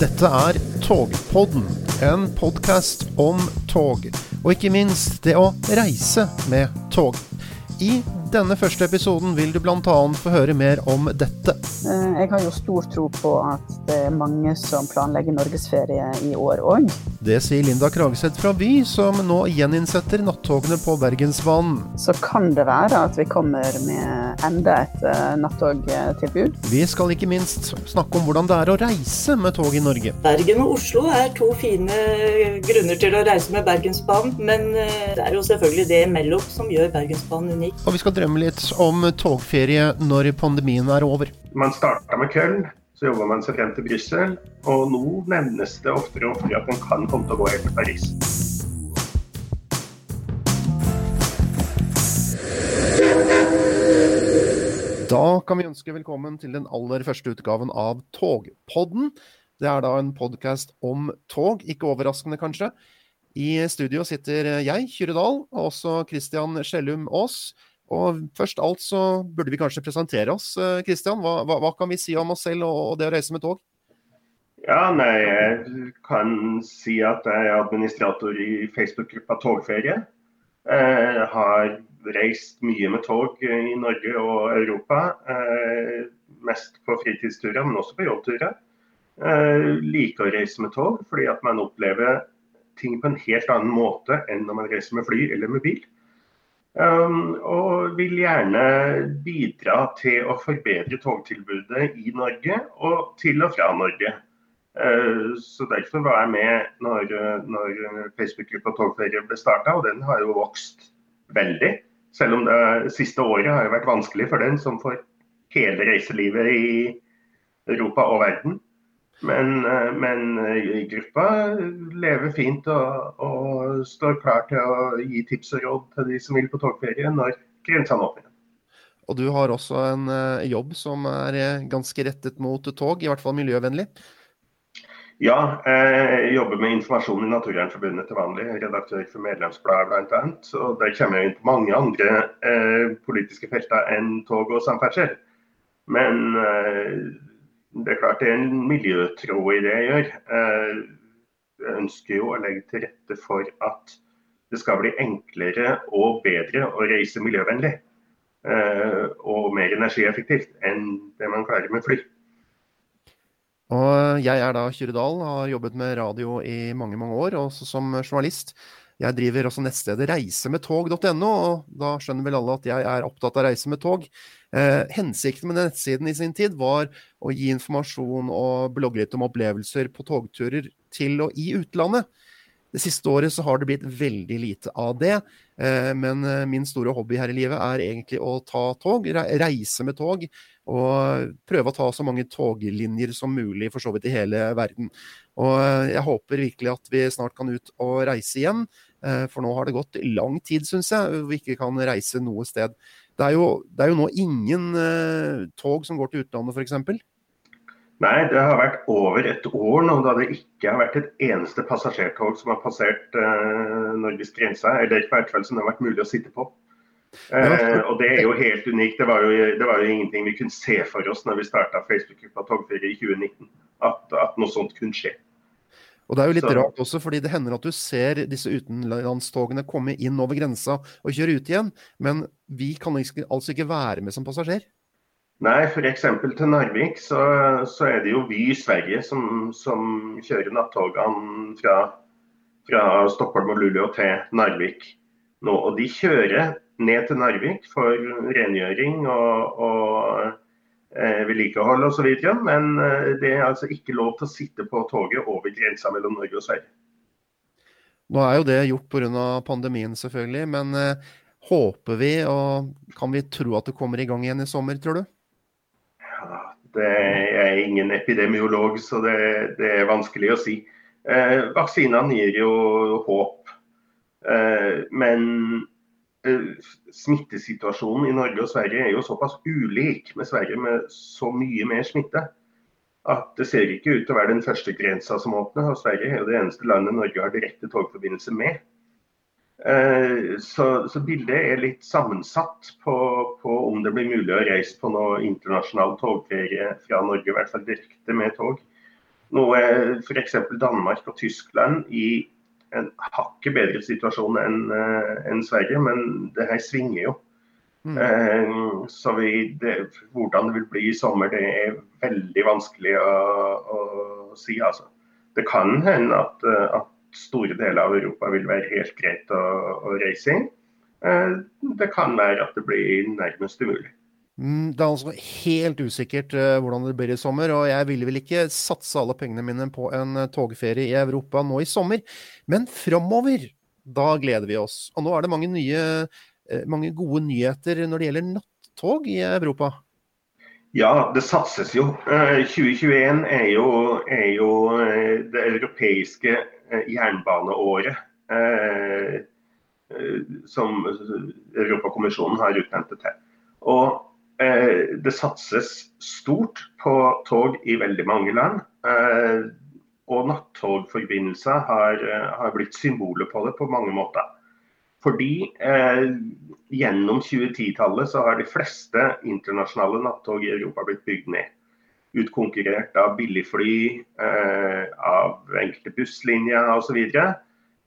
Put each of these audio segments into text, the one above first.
Dette er Togpodden, en podkast om tog. Og ikke minst det å reise med tog. I denne første episoden vil du bl.a. få høre mer om dette. Eh, jeg har jo stor tro på at det er mange som planlegger norgesferie i år òg. Det sier Linda Krageseth fra Vy, som nå gjeninnsetter nattogene på Bergensbanen. Så kan det være at vi kommer med enda et uh, nattogtilbud. Vi skal ikke minst snakke om hvordan det er å reise med tog i Norge. Bergen og Oslo er to fine grunner til å reise med Bergensbanen, men uh, det er jo selvfølgelig det imellom som gjør Bergensbanen unik. Og vi skal drømme litt om togferie når pandemien er over. Man starta med Köln, så jobba man seg frem til Brussel, og nå nevnes det oftere og oftere at man kan komme til å gå helt til Paris. Da kan vi ønske velkommen til den aller første utgaven av Togpodden. Det er da en podkast om tog, ikke overraskende kanskje. I studio sitter jeg, Kyrre Dahl, og også Christian Skjellum Aas. Og først alt så burde vi kanskje presentere oss. Kristian, hva, hva, hva, kan vi si om oss selv og, det å reise med tog? Ja, nei, Jeg kan si at jeg er administrator i Facebook-gruppa Togferie. Jeg har reist mye med tog i Norge og Europa. Mest på fritidsturer, men også på jobbturer. Liker å reise med tog fordi at man opplever ting på en helt annen måte enn når man reiser med fly eller med bil. Um, og vil gjerne bidra til å forbedre togtilbudet i Norge og til og fra Norge. Uh, så Derfor var jeg med når, når Facebook-gruppa Togferie ble starta, og den har jo vokst veldig. Selv om det siste året har vært vanskelig for den, som for hele reiselivet i Europa og verden. Men, eh, men, eh, gruppa lever fint og, og, står klar til å gi tips og råd til de som vil på togferie når grensene åpner. Og du har også en uh, jobb som er ganske rettet mot tog, i hvert fall miljøvennlig? Ja, jeg jobber med informasjon i Naturvernforbundet til vanlig. Redaktør for medlemsbladet bl.a. Og der kommer jeg inn på mange andre eh, politiske felter enn tog og samferdsel. Men eh, det er klart det er en miljøtro i det jeg gjør. Eh, jeg ønsker jo å legge til rette for at det skal bli enklere og bedre å reise miljøvennlig. Eh, og mer energieffektivt enn det man klarer med fly. Og jeg er da Kyrre Dahl, har jobbet med radio i mange mange år, også som journalist. Jeg driver også nettstedet reisemedtog.no, og da skjønner vel alle at jeg er opptatt av reise med tog. Eh, hensikten med nettsiden i sin tid var å gi informasjon og blogge litt om opplevelser på togturer til og i utlandet. Det siste året så har det blitt veldig lite av det, eh, men eh, min store hobby her i livet er egentlig å ta tog, reise med tog, og prøve å ta så mange toglinjer som mulig for så vidt i hele verden. Og eh, jeg håper virkelig at vi snart kan ut og reise igjen. Eh, for nå har det gått lang tid, syns jeg, vi ikke kan reise noe sted. Det er jo, det er jo nå ingen uh, tog som går til utlandet, f.eks. Nei, det har vært over et år nå da det ikke har vært et eneste passasjertog som har passert uh, Norges grense, eller i hvert fall som det har vært mulig å sitte på. Uh, og Det er jo helt unikt. Det var jo, det var jo ingenting vi kunne se for oss når vi starta Facebook-gruppa Togferie i 2019, at, at noe sånt kunne skje. Og det er jo litt så. rart også, fordi det hender at du ser disse utenlandstogene komme inn over grensa og kjøre ut igjen, men vi kan altså ikke være med som passasjer? Nei, f.eks. til Narvik så, så, er det jo Vy Sverige som, som kjører nattogene fra, fra, Stockholm og Luleå til Narvik nå. Og de kjører ned til Narvik for rengjøring og, og vedlikehold osv. Men eh, det er altså ikke lov til å sitte på toget over grensa mellom Norge og Sverige. Nå er jo det gjort pga. pandemien, selvfølgelig. Men eh, håper vi og kan vi tro at det kommer i gang igjen i sommer, tror du? Ja, det er ingen epidemiolog, så det, det er vanskelig å si. Eh, vaksinene gir jo håp. Eh, men Eh, smittesituasjonen i Norge og Sverige er jo såpass ulik med Sverige med så mye mer smitte at det ser ikke ut til å være den første grensa som åpner. og Sverige er jo det eneste landet Norge har direkte togforbindelse med. Eh, så, så, bildet er litt sammensatt på, på, om det blir mulig å reise på noe internasjonal togferie fra Norge, i hvert fall direkte med tog. Noe f.eks. Danmark og Tyskland i en hakket bedre situasjon enn en Sverige, men det her svinger jo. Mm. Eh, så vi, det, hvordan det vil bli i sommer, det er veldig vanskelig å, å si. Altså. Det kan hende at, at, store deler av Europa vil være helt greit å, å reise inn. Eh, det kan være at det blir nærmest umulig. Mm, det er altså helt usikkert uh, hvordan det blir i sommer, og jeg ville vel ikke satse alle pengene mine på en uh, togferie i Europa nå i sommer. Men framover, da gleder vi oss. Og nå er det mange nye Eh, mange gode nyheter når det gjelder nattog i Europa? Ja, det satses jo. 2021 eh, er jo, er jo eh, det europeiske jernbaneåret. Som Europakommisjonen har utnevnt det til. Og det satses stort på tog i veldig mange land. Og nattogforbindelser har, har blitt symboler på det på mange måter. Fordi eh, gjennom 2010-tallet så har de fleste internasjonale nattog i Europa blitt bygd ned. Utkonkurrert av billigfly, eh, av enkelte busslinjer osv. Eh,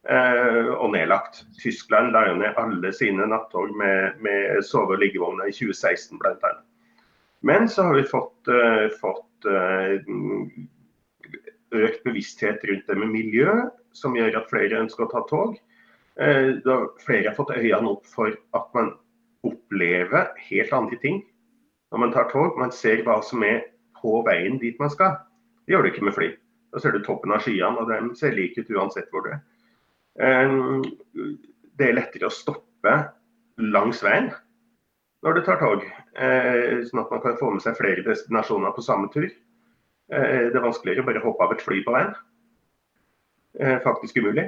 og nedlagt. Tyskland la jo ned alle sine nattog med, med sove- og liggevogner i 2016 bl.a. Men så har vi fått, uh, fått uh, økt bevissthet rundt det med miljø, som gjør at flere ønsker å ta tog. Eh, flere har fått øynene opp for at man opplever helt andre ting når man tar tog. Man ser hva som er på veien dit man skal. Det gjør du ikke med fly. Da ser du toppen av skyene, og de ser like ut uansett hvor du er. Eh, det er lettere å stoppe langs veien når du tar tog, eh, sånn at man kan få med seg flere destinasjoner på samme tur. Det er vanskeligere å bare hoppe av et fly på veien. Faktisk umulig.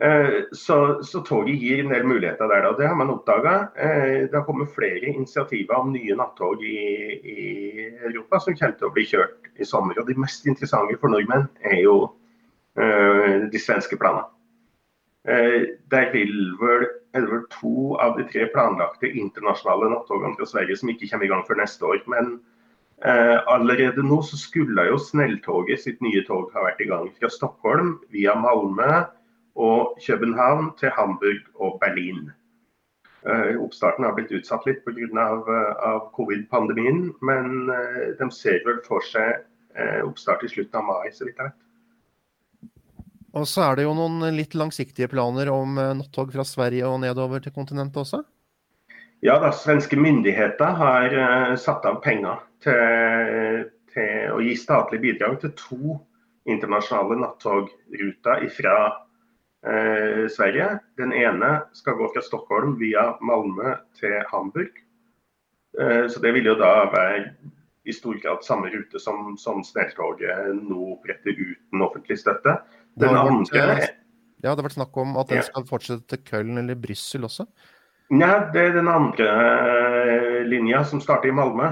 Eh, så, så, toget gir en del muligheter der. og Det har man oppdaga. Eh, det har kommet flere initiativer om nye nattog i, i, Europa som kommer til å bli kjørt i sommer. og De mest interessante for nordmenn er jo de svenske planene. Uh, der vil vel, er det vel to av de tre planlagte internasjonale nattogene fra Sverige som ikke kommer i gang før neste år. Men eh, allerede nå så skulle jo Snelltoget sitt nye tog ha vært i gang fra Stockholm via Malmö og København til Hamburg og Berlin. Eh, oppstarten har blitt utsatt litt pga. Av, eh, av covid-pandemien, men eh, de ser vel for seg uh, oppstart i slutten av mai, så vidt jeg vet. Og så er det jo noen litt langsiktige planer om nattog fra Sverige og nedover til kontinentet også? Ja, da, svenske myndigheter har satt av penger til, til, å gi statlig bidrag til to internasjonale nattogruter fra eh, Sverige. Den ene skal gå fra Stockholm via Malmö til Hamburg. Eh, så det vil jo da være i stor grad samme rute som, som snelltoget nå oppretter uten offentlig støtte. Den andre vært, Ja, det har vært snakk om at den skal fortsette til Köln eller Brussel også? Nei, det er den andre eh, linja som starter i Malmö.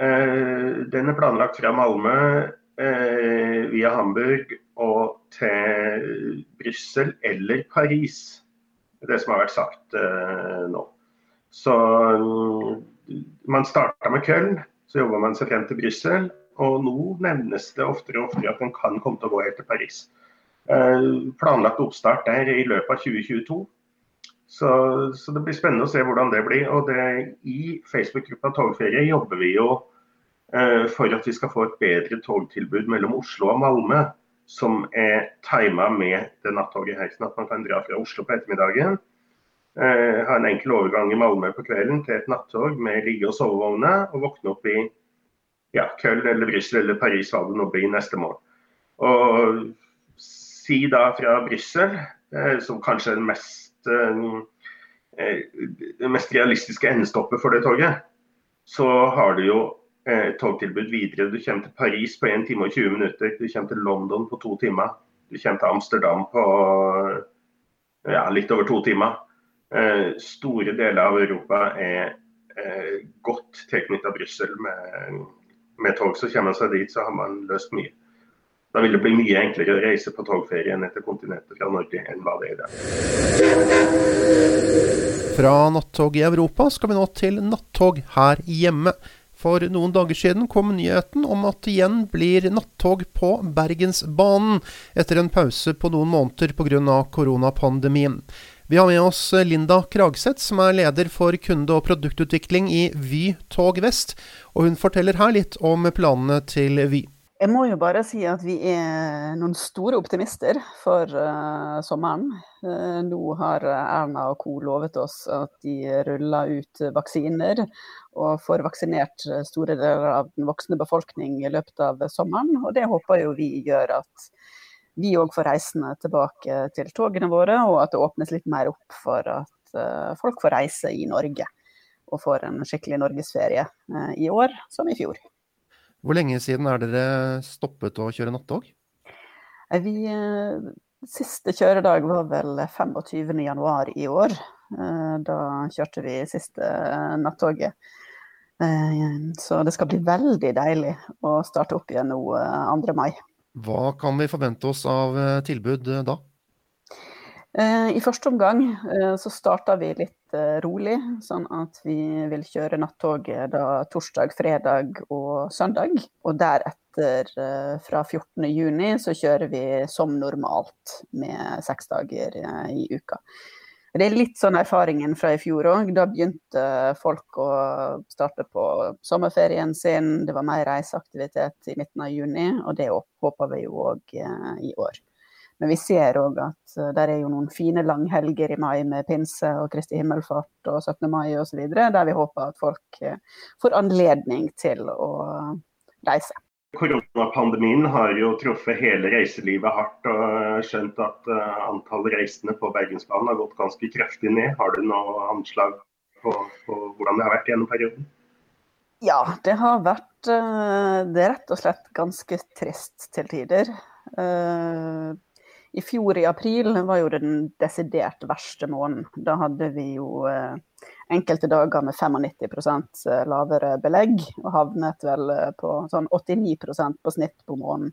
Eh, den er planlagt fra Malmö eh, via Hamburg og til Brussel eller Paris. Det som har vært sagt eh, nå. Så mm, man starta med Köln, så jobber man seg frem til Brussel. Og nå nevnes det oftere og oftere at den kan komme til å gå helt til Paris. Eh, planlagt oppstart der i løpet av 2022. Så, så, det blir spennende å se hvordan det blir. Og det, I Facebook-gruppa Togferie jobber vi jo eh, for at vi skal få et bedre togtilbud mellom Oslo og Malmö som er tima med det nattoget her. Sånn at man kan dra fra Oslo på ettermiddagen. Eh, ha en enkel overgang i Malmö på kvelden til et nattog med ligge- og sovevogner. Og våkne opp i ja, Köln eller Brussel eller Paris hva det nå blir neste morgen. Og si da fra Brussel, eh, som kanskje er den mest, eh, mest realistiske endestoppet for det toget, så har du jo eh, togtilbud videre. Du kommer til Paris på 1 time og 20 minutter. Du kommer til London på to timer. Du kommer til Amsterdam på ja, litt over to timer. Eh, store deler av Europa er eh, godt tilknyttet Brussel. Med, med, tog så kommer man seg dit, så har man løst mye. Da vil det bli mye enklere å reise på togferie enn etter kontinentet fra Norge enn hva det er i dag. Fra nattog i Europa skal vi nå til nattog her hjemme. For noen dager siden kom nyheten om at det igjen blir nattog på Bergensbanen, etter en pause på noen måneder pga. koronapandemien. Vi har med oss Linda Kragseth, som er leder for kunde- og produktutvikling i Vy Tog Vest. Og hun forteller her litt om planene til Vy. Jeg må jo bare si at vi er noen store optimister for uh, sommeren. Uh, nå har Erna og co. lovet oss at de ruller ut vaksiner og får vaksinert store deler av den voksne befolkning i løpet av sommeren. Og det håper jo vi gjør at vi òg får reisende tilbake til togene våre, og at det åpnes litt mer opp for at uh, folk får reise i Norge. Og får en skikkelig norgesferie uh, i år som i fjor. Hvor lenge siden er dere stoppet å kjøre nattog? Uh, siste kjøredag var vel 25.1 i år. Da kjørte vi siste nattoget. Så det skal bli veldig deilig å starte opp igjen nå 2. mai. Hva kan vi forvente oss av eh, tilbud eh, da? Eh, I første omgang så starter vi litt rolig, sånn at vi vil kjøre nattoget da torsdag, fredag og søndag. Og deretter, fra 14.6, så kjører vi som normalt med seks dager i uka. Det er litt sånn erfaringen fra i fjor òg. Da begynte folk å starte på sommerferien sin. Det var mer reiseaktivitet i midten av juni, og det håper vi jo òg eh, i år. Men vi ser òg at der det er jo noen fine langhelger i mai med pinse og Kristi himmelfart og 17. mai osv., der vi håper at folk eh, får anledning til å reise. Koronapandemien har jo truffet hele reiselivet hardt, og skjønt at uh, antall reisende på Bergensbanen har gått ganske kraftig ned. Har du noe anslag på, på, hvordan det har vært gjennom perioden? Ja, det har vært uh, det er rett og slett ganske trist til tider. I fjor i april var jo den desidert verste måneden. Da hadde vi jo enkelte dager med 95 eh, lavere belegg, og havnet vel eh, på sånn 89% på snitt på måneden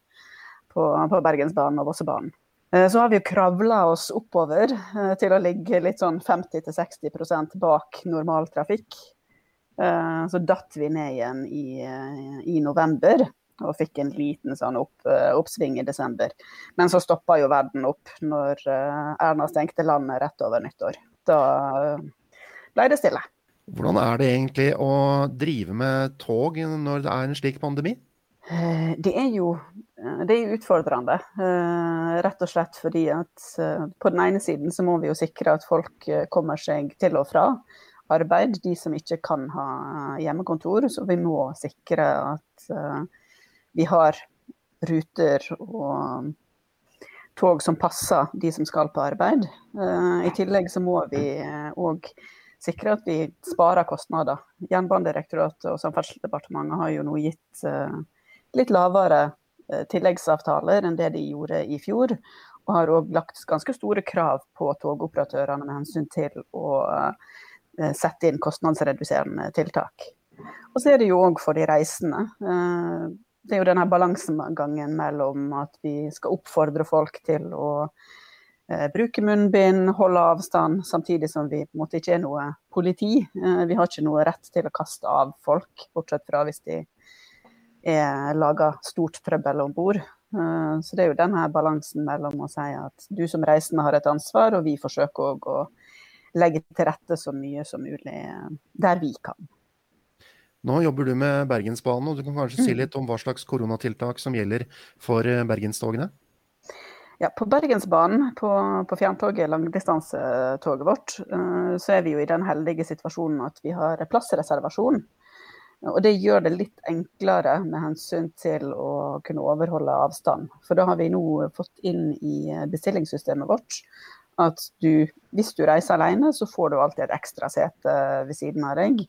på, på Bergensbanen og Vossebanen. Eh, så har vi jo kravla oss oppover til å ligge litt sånn 50-60% bak normaltrafikk. Så datt vi ned igjen i, i november og fikk en liten sånn opp, oppsving i desember. Men så stoppa jo verden opp når Erna stengte landet rett over nyttår. Da ble det stille. Hvordan er det egentlig å drive med tog når det er en slik pandemi? Eh, det er jo eh, det er utfordrende, eh, rett og slett fordi at på den ene siden så må vi jo sikre at folk kommer seg til og fra arbeid, de som ikke kan ha hjemmekontor. Så vi må sikre at vi har ruter og tog som passer de som skal på arbeid. I tillegg så må vi òg sikre at vi sparer kostnader. Jernbanedirektoratet og Samferdselsdepartementet har jo nå gitt uh, litt lavere tilleggsavtaler enn det de gjorde i fjor. Og har òg lagt ganske store krav på togoperatørene med hensyn til å sette inn kostnadsreduserende tiltak. Og så er det jo òg for de reisende. Det er jo denne balansegangen mellom at vi skal oppfordre folk til å eh, bruke munnbind, holde avstand, samtidig som vi på en måte ikke er noe politi. Eh, vi har ikke noe rett til å kaste av folk, bortsett fra hvis de er laga stort trøbbel om bord. Eh, så det er jo denne balansen mellom å si at du som reisende har et ansvar, og vi forsøker òg å legge til rette så mye som mulig eh, der vi kan. Nå jobber du med Bergensbanen, og du kan kanskje si mm. litt om hva slags koronatiltak som gjelder for eh, bergenstogene? Ja, på Bergensbanen, på, på fjerntoget, langdistansetoget vårt, uh, så er vi jo i den heldige situasjonen at vi har plassreservasjon. Og det gjør det litt enklere med hensyn til å kunne overholde avstand. For da har vi nå fått inn i bestillingssystemet vårt at du, hvis du reiser alene, så får du alltid et ekstra sete ved siden av deg.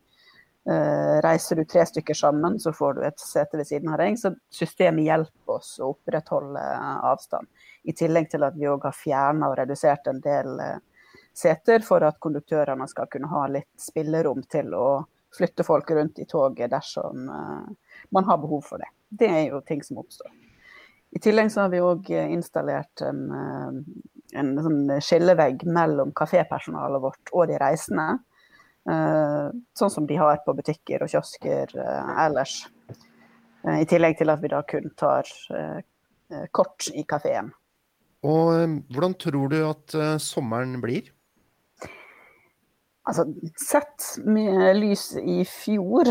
Uh, reiser du tre stykker sammen, så får du et sete ved siden av deg. Så systemet hjelper oss å opprettholde avstand. I tillegg til at vi òg har fjerna og redusert en del uh, seter for at konduktørene skal kunne ha litt spillerom til å flytte folk rundt i toget dersom uh, man har behov for det. Det er jo ting som oppstår. I tillegg så har vi òg installert en, en sånn skillevegg mellom kafépersonalet vårt og de reisende. Sånn som de har på butikker og kiosker ellers. I tillegg til at vi da kun tar kort i kafeen. Og hvordan tror du at sommeren blir? Altså, sett med lys i fjor,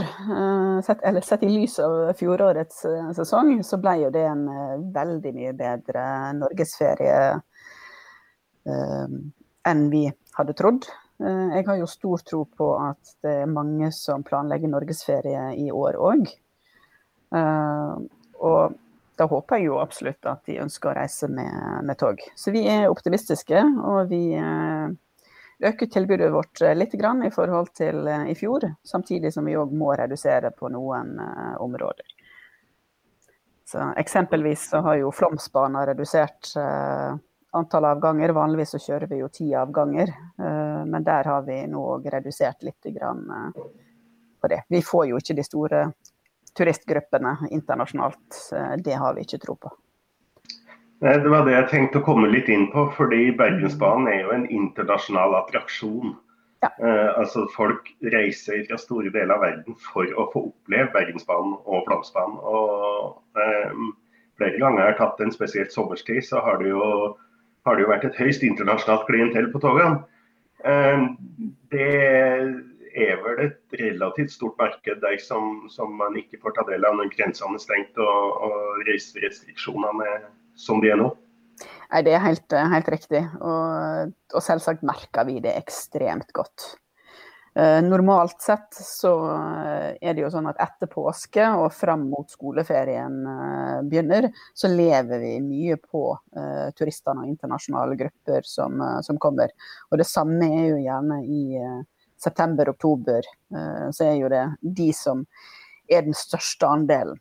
sett, eller sett i lys av fjorårets sesong, så ble jo det en veldig mye bedre norgesferie enn vi hadde trodd. Jeg har jo stor tro på at det er mange som planlegger norgesferie i år òg. Og da håper jeg jo absolutt at de ønsker å reise med, med tog. Så vi er optimistiske, og vi øker tilbudet vårt litt i forhold til i fjor. Samtidig som vi òg må redusere på noen områder. Så eksempelvis så har jo Flåmsbana redusert antall avganger. Vanligvis så kjører vi jo ti avganger, men der har vi nå redusert litt grann på det. Vi får jo ikke de store turistgruppene internasjonalt. Det har vi ikke tro på. Nei, Det var det jeg tenkte å komme litt inn på. fordi Bergensbanen er jo en internasjonal attraksjon. Ja. Eh, altså Folk reiser fra store deler av verden for å få oppleve Bergensbanen og Flåmsbanen. Og eh, flere ganger jeg har tatt en spesielt sommerstid, så har det jo har det jo vært et høyst internasjonalt klientell på togene. Eh, det er vel et relativt stort marked der som, som man ikke får ta del av når grensene er stengt og, og reiserestriksjonene er som de er nå. Nei, Det er helt, helt riktig, og, og, selvsagt merker vi det ekstremt godt. Eh, normalt sett så er det jo sånn at etter påske og fram mot skoleferien eh, begynner, så lever vi mye på eh, turistene og internasjonale grupper som, som, kommer. Og det samme er jo gjerne i september-oktober. så er jo det de som er den største andelen.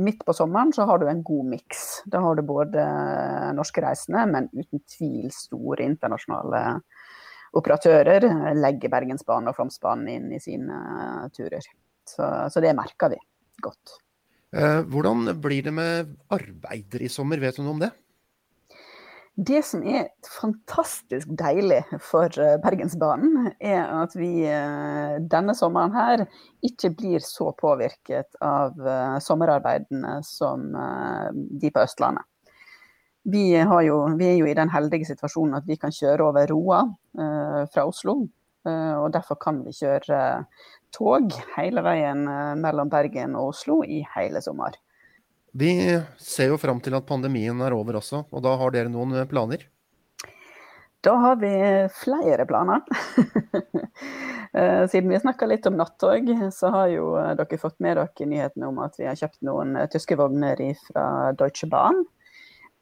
Midt på sommeren så har du en god miks. Da har du både norske reisende, men uten tvil store internasjonale operatører legger Bergensbanen og Flåmsbanen inn i sine turer. Så, så det merker vi godt. Eh, hvordan blir det med arbeider i sommer, vet du noe om det? Det som er fantastisk deilig for eh, Bergensbanen, er at vi eh, denne sommeren her ikke blir så påvirket av sommerarbeidene som de på Østlandet. Vi, jo, vi, er jo i den heldige situasjonen at vi kan kjøre over Roa eh, fra Oslo. Eh, og derfor kan vi kjøre tog hele veien eh, mellom Bergen og Oslo i hele sommer. Vi ser jo fram til at pandemien er over også, og da har dere noen planer? Da har vi flere planer. Eh, siden vi snakka litt om nattog, så har jo dere fått med dere nyhetene om at vi har kjøpt noen tyske vogner fra Deutsche Bahn.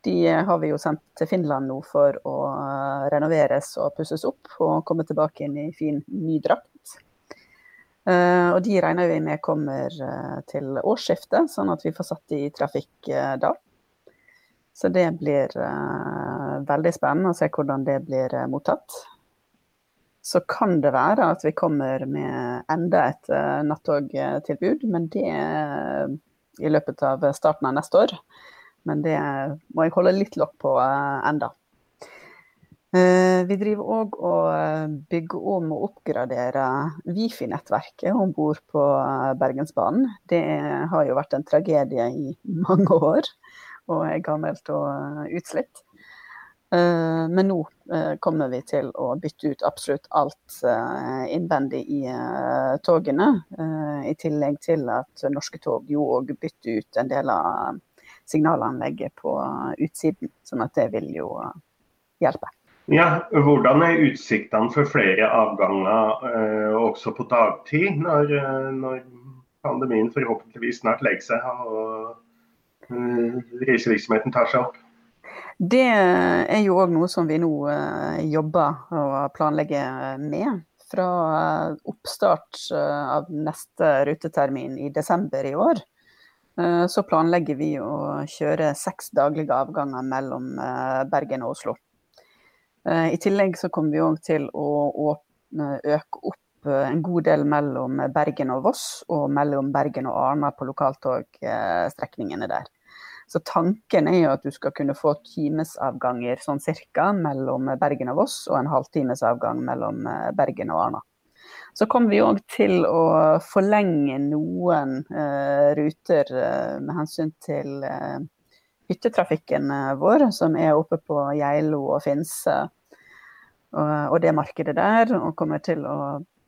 De har vi jo sendt til Finland nå for å eh, renoveres og pusses opp og komme tilbake inn i fin, ny drakt. Eh, og de regner vi med kommer eh, til årsskiftet, sånn at vi får satt de i trafikk da. Så det blir veldig spennende å se hvordan det blir mottatt. Så kan det være at vi kommer med enda et nattogtilbud, men det i løpet av starten av neste år. Men det må jeg holde litt lokk på uh, enda. Uh, vi driver òg og eh, bygger om og oppgraderer Wifi-nettverket om bord på Bergensbanen. Det har jo vært en tragedie i mange år og er gammelt og utslitt. Men nå kommer vi til å bytte ut absolutt alt innvendig i togene. I tillegg til at Norske Tog jo òg bytter ut en del av signalanlegget på utsiden. Sånn at det vil jo hjelpe. Ja, Hvordan er utsiktene for flere avganger eh, også på dagtid, når, eh, når, pandemien forhåpentligvis snart legger seg og eh, reisevirksomheten tar seg opp? Det er jo òg noe som vi nå eh, jobber og planlegger med. Fra oppstart eh, av neste rutetermin i desember i år, Eh, så planlegger vi å kjøre seks daglige avganger mellom eh, Bergen og Oslo. Eh, I tillegg så kommer vi òg til å øke opp en god del mellom Bergen og Voss, og mellom Bergen og Arna på lokaltogstrekningene der. Så tanken er jo at du skal kunne få timesavganger sånn cirka mellom Bergen og Voss, og en halvtimesavgang mellom Bergen og Arna. Så kommer vi òg til å forlenge noen uh, ruter uh, med hensyn til uh, hyttetrafikken vår, som er oppe på Geilo og Finse. Og, det markedet der, og kommer til å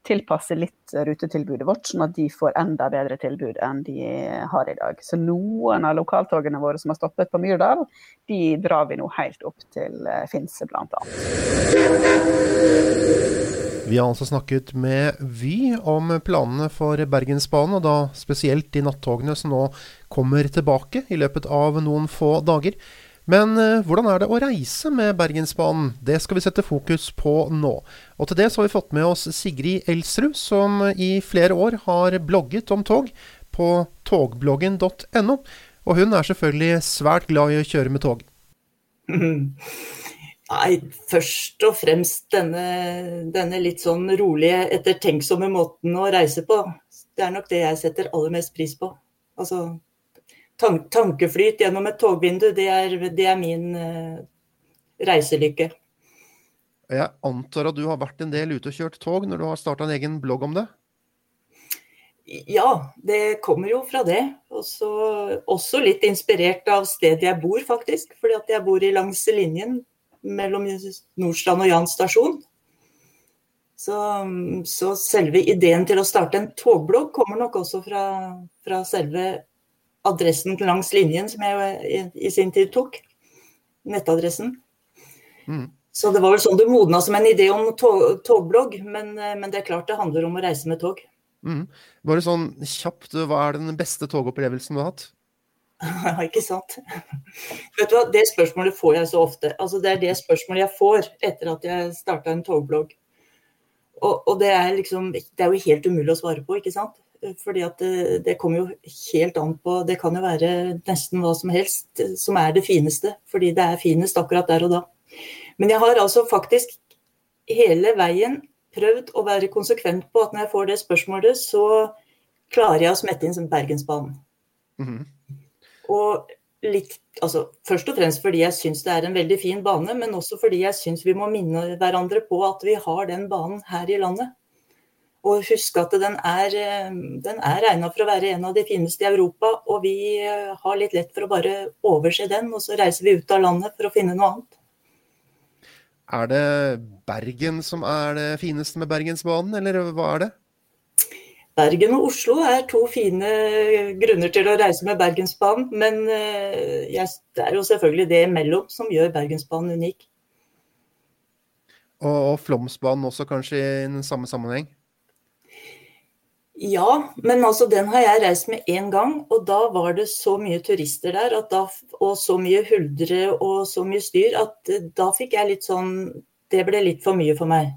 tilpasse litt rutetilbudet vårt, sånn at de får enda bedre tilbud enn de har i dag. Så noen av lokaltogene våre som har stoppet på Myrdal, de drar vi nå helt opp til eh, Finse, bl.a. Vi har altså snakket med Vy om planene for Bergensbanen, og da spesielt de nattogene som nå kommer tilbake i løpet av noen få dager. Men eh, hvordan er det å reise med Bergensbanen? Det skal vi sette fokus på nå. Og til det så har vi fått med oss Sigrid Elsrud, som i flere år har blogget om tog på togbloggen.no. Og hun er selvfølgelig svært glad i å kjøre med tog. Nei, først og fremst denne, denne litt sånn rolige, ettertenksomme måten å reise på. Det er nok det jeg setter aller mest pris på. Altså tank tankeflyt gjennom et togvindu, det er, det er min uh, reiselykke. Jeg antar at du har vært en del ute og kjørt tog når du har starta en egen blogg om det? Ja, det kommer jo fra det. Også, også litt inspirert av stedet jeg bor, faktisk. Fordi at jeg bor i langs linjen mellom Nordstrand og Jan stasjon. Så, så, selve ideen til å starte en togblogg kommer nok også fra, fra selve adressen langs linjen som jeg i, i sin tid tok. Nettadressen. Mm. Så det var vel sånn det modna som en idé om tog, togblogg, men, men, det er klart det handler om å reise med tog. Mm. Bare sånn kjapt, hva er den beste togopplevelsen du har hatt? Ikke sant. Vet du hva, Det spørsmålet får jeg så ofte. Altså, det er det spørsmålet jeg får etter at jeg starta en togblogg. Og, og det, er liksom, det er jo helt umulig å svare på, ikke sant. Fordi at det, det, kommer jo helt an på Det kan jo være nesten hva som helst som er det fineste. Fordi det er finest akkurat der og da. Men jeg har altså faktisk hele veien prøvd å være konsekvent på at når jeg får det spørsmålet, så klarer jeg å smette inn som Bergensbanen. Mm -hmm. Og litt, altså, først og fremst fordi jeg syns det er en veldig fin bane, men også fordi jeg syns vi må minne hverandre på at vi har den banen her i landet. Og husk at den er, eh, den regna for å være en av de fineste i Europa. Og vi eh, har litt lett for å bare overse den, og så reiser vi ut av landet for å finne noe annet. Er det Bergen som er det fineste med Bergensbanen, eller hva er det? Bergen og Oslo er to fine grunner til å reise med Bergensbanen. Men eh, det er jo selvfølgelig det imellom som gjør Bergensbanen unik. Og, Flåmsbanen også kanskje i den samme sammenheng? Ja, men altså den har jeg reist med én gang, og da var det så mye turister der da, og så mye huldre og så mye styr at eh, da fikk jeg litt sånn Det ble litt for mye for meg.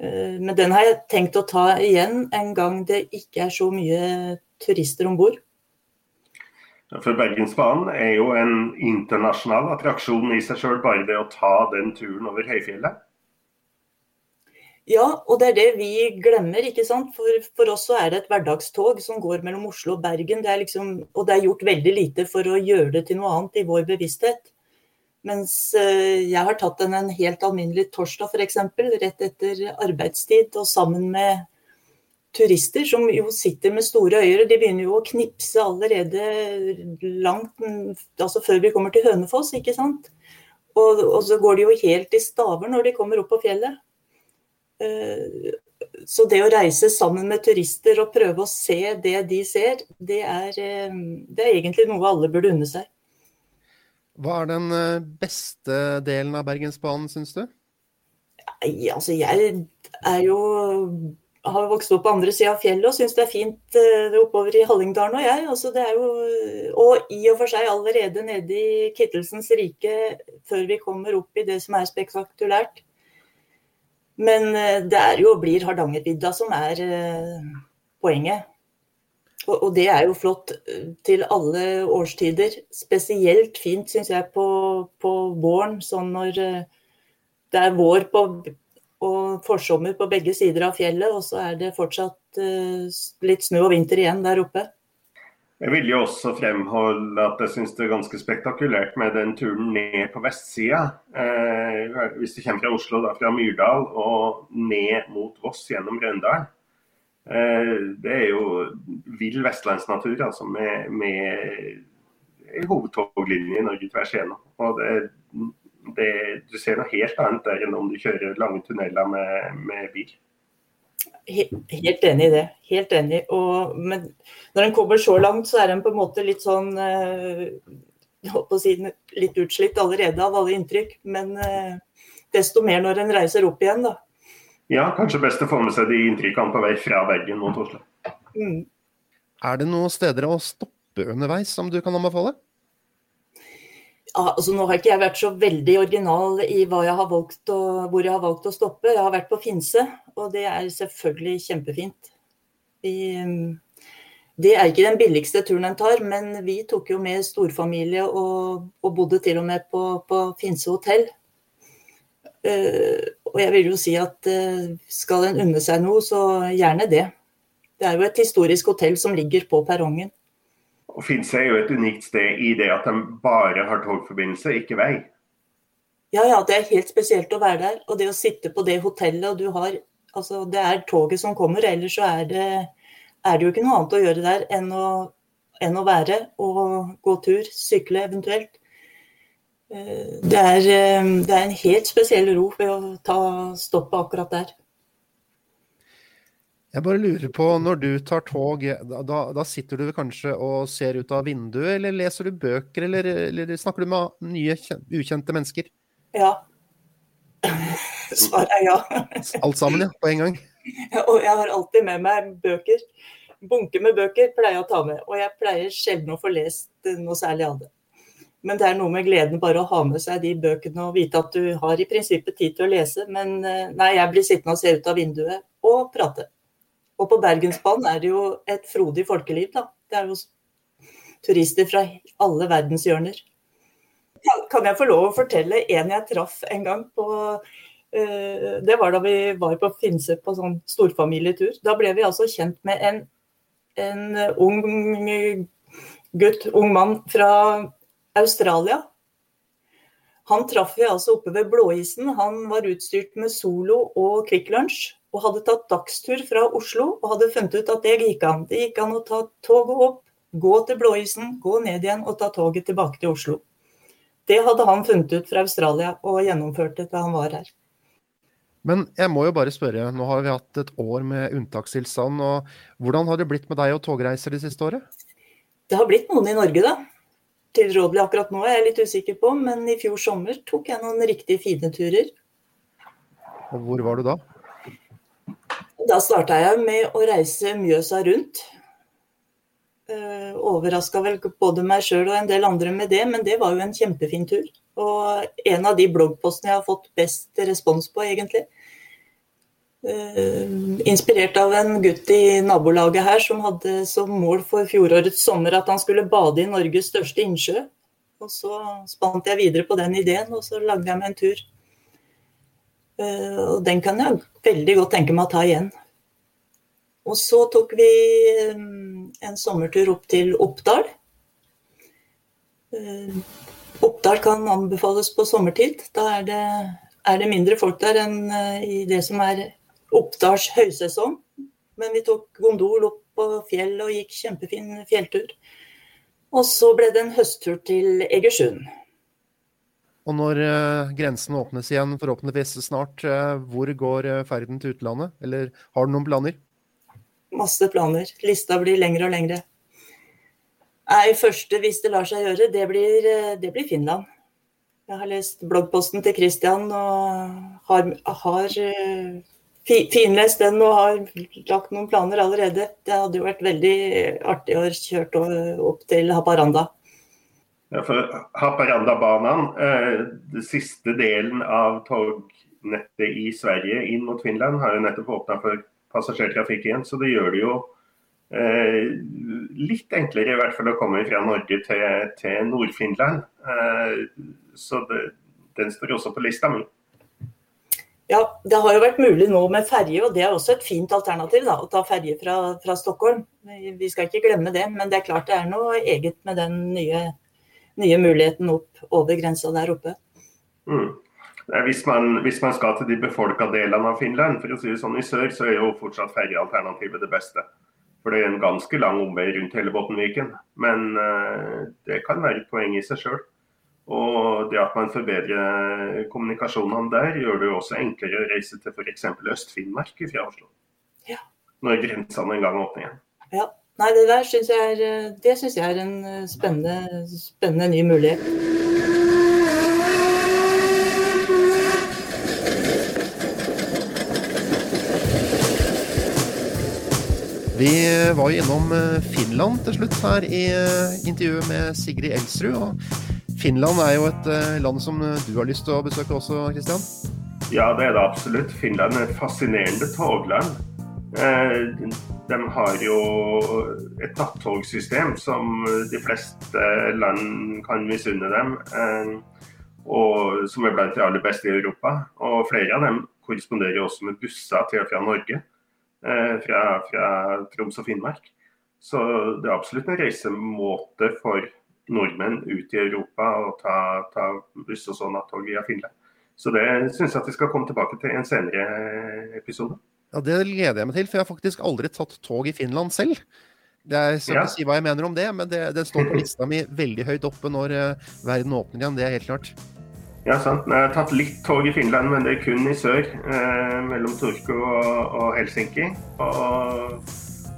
Eh, men den har jeg tenkt å ta igjen en gang det ikke er så mye turister om bord. For Bergensbanen er jo en internasjonal attraksjon i seg sjøl, bare det å ta den turen over høyfjellet. Ja, og det er det vi glemmer. ikke sant? For, for oss så er det et hverdagstog som går mellom Oslo og Bergen. Det liksom, og det er gjort veldig lite for å gjøre det til noe annet i vår bevissthet. Mens uh, jeg har tatt den en helt alminnelig torsdag f.eks., rett etter arbeidstid, og sammen med turister som jo sitter med store øyne. De begynner jo å knipse allerede langt altså før vi kommer til Hønefoss, ikke sant. Og, og så går de jo helt i staver når de kommer opp på fjellet. Eh, så det å reise sammen med turister og prøve å se det de ser, det er, eh, det er egentlig noe alle burde unne seg. Hva er den eh, beste delen av Bergensbanen, syns du? Ja, altså, jeg er jo har vokst opp på andre sida av fjellet og syns det er fint oppover i Hallingdalen og jeg. Altså, jo, og i og for seg allerede nede i Kittelsens rike, før vi kommer opp i det som er spektakulært, men eh, det er jo blir Hardangervidda som er eh, poenget. Og, det er jo flott eh, til alle årstider. Spesielt fint, syns jeg, på, på, våren. Sånn når det er vår på, og forsommer på begge sider av fjellet, og så er det fortsatt litt snø og vinter igjen der oppe. Jeg vil jo også fremholde at jeg syns det er ganske spektakulært med den turen ned på vestsida. Eh, hvis du kommer fra Oslo, da fra Myrdal og ned mot Voss gjennom Røndalen. Eh, det er jo vill vestlandsnatur altså med, med hovedtoglinje i Norge tvers igjennom. Og det, det, du ser noe helt annet der enn om du kjører lange tunneler med, med bil. Helt enig i det. Helt enig. Og, men når en kommer så langt, så er en på en måte litt sånn eh, si, litt utslitt allerede av alle inntrykk. Men eh, desto mer når en reiser opp igjen, da. Ja, kanskje best å få med seg de inntrykkene på vei fra Bergen mot Oslo. Mm. Er det noen steder å stoppe underveis som du kan anbefale? altså Nå har ikke jeg vært så veldig original i jeg å, hvor jeg har valgt å stoppe. Jeg har vært på Finse, og det er selvfølgelig kjempefint. Vi, det er ikke den billigste turen en tar, men vi tok jo med storfamilie og, og bodde til og med på, på Finse hotell. Uh, og jeg vil jo si at uh, skal en unne seg noe, så gjerne det. Det er jo et historisk hotell som ligger på perrongen. Og Finse er jo et unikt sted i det at de bare har togforbindelse, ikke vei. Ja, ja, det er helt spesielt å være der. Og det å sitte på det hotellet, og du har Altså, det er toget som kommer, ellers så er det, er det jo ikke noe annet å gjøre der enn å, enn å være og gå tur, sykle eventuelt. Det er, eh, det er en helt spesiell ro ved å ta stoppet akkurat der. Jeg bare lurer på, når du tar tog, da, da, sitter du kanskje og ser ut av vinduet, eller leser du bøker, eller, eller snakker du med nye, ukjente mennesker? Ja. Svaret er ja. Alt sammen, ja? På en gang? Og jeg har alltid med meg bøker. Bunke med bøker pleier jeg å ta med, og jeg pleier sjelden å få lest noe særlig av det. Men det er noe med gleden bare å ha med seg de bøkene og vite at du har i prinsippet tid til å lese. Men eh, nei, jeg blir sittende og se ut av vinduet og prate. Og på Bergensbanen er det jo et frodig folkeliv, da. Det er jo turister fra alle verdenshjørner. Kan jeg få lov å fortelle en jeg traff en gang på uh, Det var da vi var på Finse på sånn storfamilietur. Da ble vi altså kjent med en, en ung gutt, ung mann fra Australia. Han traff vi altså oppe ved Blåisen. Han var utstyrt med Solo og Kvikk Lunsj og hadde tatt dagstur fra Oslo og hadde funnet ut at det gikk an. Det gikk an å ta toget opp, gå til Blåisen, gå ned igjen og ta toget tilbake til Oslo. Det hadde han funnet ut fra Australia og gjennomførte da han var her. Men jeg må jo bare spørre, nå har vi hatt et år med unntakstilstand. og Hvordan har det blitt med deg og togreiser det siste året? Det har blitt noen i Norge, da. Tilrådelig akkurat nå jeg er litt usikker på, men i fjor sommer tok jeg noen riktig fine turer. Og hvor var du da? Da starta jeg med å reise Mjøsa rundt. Eh, Overraska vel både meg sjøl og en del andre med det, men det var jo en kjempefin tur. Og en av de bloggpostene jeg har fått best respons på, egentlig. Uh, inspirert av en gutt i nabolaget her som hadde som mål for fjorårets sommer at han skulle bade i Norges største innsjø. Og så spant jeg videre på den ideen, og så lagde jeg meg en tur Eh, og den kan jeg veldig godt tenke meg å ta igjen. Og så tok vi eh, en sommertur opp til Oppdal. Eh, Oppdal kan anbefales på sommertid. Da er det, er det mindre folk der enn i det som er Oppdals høysesong. Men vi tok gondol opp på fjell og gikk kjempefin fjelltur. Og så ble det en høsttur til Egersund. Og når uh, grensen åpnes igjen, forhåpentligvis snart, uh, hvor går uh, ferden til utlandet? Eller har du noen planer? Masse planer. Lista blir lengre og lengre. Nei, første, hvis det lar seg gjøre, det blir, det blir Finland. Jeg har lest bloggposten til Christian og har, har finlest den og har lagt noen planer allerede. Det hadde jo vært veldig artig å kjøre opp til Haparanda. Ja, for Haparandabanen, eh, den siste delen av tognettet i Sverige inn mot Finland, har jo nettopp åpna for passasjertrafikk igjen. Så det gjør det jo eh, litt enklere i hvert fall å komme fra Norge til, til Nord-Finland. Eh, så det, den står også på lista mi. Ja, det har jo vært mulig nå med ferje, og det er også et fint alternativ. da, Å ta ferje fra, fra, Stockholm. Vi skal ikke glemme det. Men det er klart det er noe eget med den nye, nye muligheten opp over grensa der oppe. Mm. Hvis man, hvis man, skal til de befolka delene av Finland, for å si det sånn i sør, så er jo fortsatt ferjealternativet det beste. For det er en ganske lang omvei rundt hele Bottenviken. Men uh, det kan være et poeng i seg sjøl. Og det at man forbedrer kommunikasjonene der, gjør det jo også enklere å reise til f.eks. Øst-Finnmark fra Oslo. Ja. Når grensene en gang åpner igjen. Ja. Nei, det der syns jeg, er, jeg er en spennende, spennende ny mulighet. Vi var jo innom eh, Finland til slutt her i eh, intervjuet med Sigrid Elsrud. og Finland er jo et eh, land som eh, du har lyst til å besøke også, Kristian? Ja, det er det absolutt. Finland er et fascinerende togland. Eh, de har jo et nattogsystem som de fleste land kan misunne dem. Og som er blant de aller beste i Europa. Og flere av dem korresponderer også med busser til og fra Norge. Fra, fra Troms og Finnmark. Så det er absolutt en reisemåte for nordmenn ut i Europa og ta, ta buss og sånn nattog via Finland. Så det syns jeg at vi skal komme tilbake til i en senere episode. Ja, Det gleder jeg meg til, for jeg har faktisk aldri tatt tog i Finland selv. Jeg skal ja. ikke si hva jeg mener om det, men det, det står på lista mi veldig høyt oppe når uh, verden åpner igjen. Det er helt klart. Ja, sant. Jeg har tatt litt tog i Finland, men det er kun i sør. Eh, mellom Turku og, og Helsinki. Og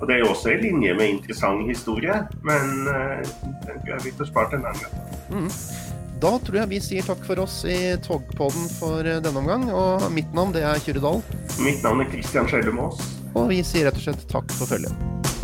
og Det er jo også i linje med interessant historie, men uh, den tror jeg vi får spart en annen gang. Mm. Da tror jeg vi sier takk for oss i Togpodden for eh, denne omgang. Og mitt navn det er Kyrre Dahl. Mitt navn er Christian Skjellum Aas. Og vi sier rett og slett takk for følget.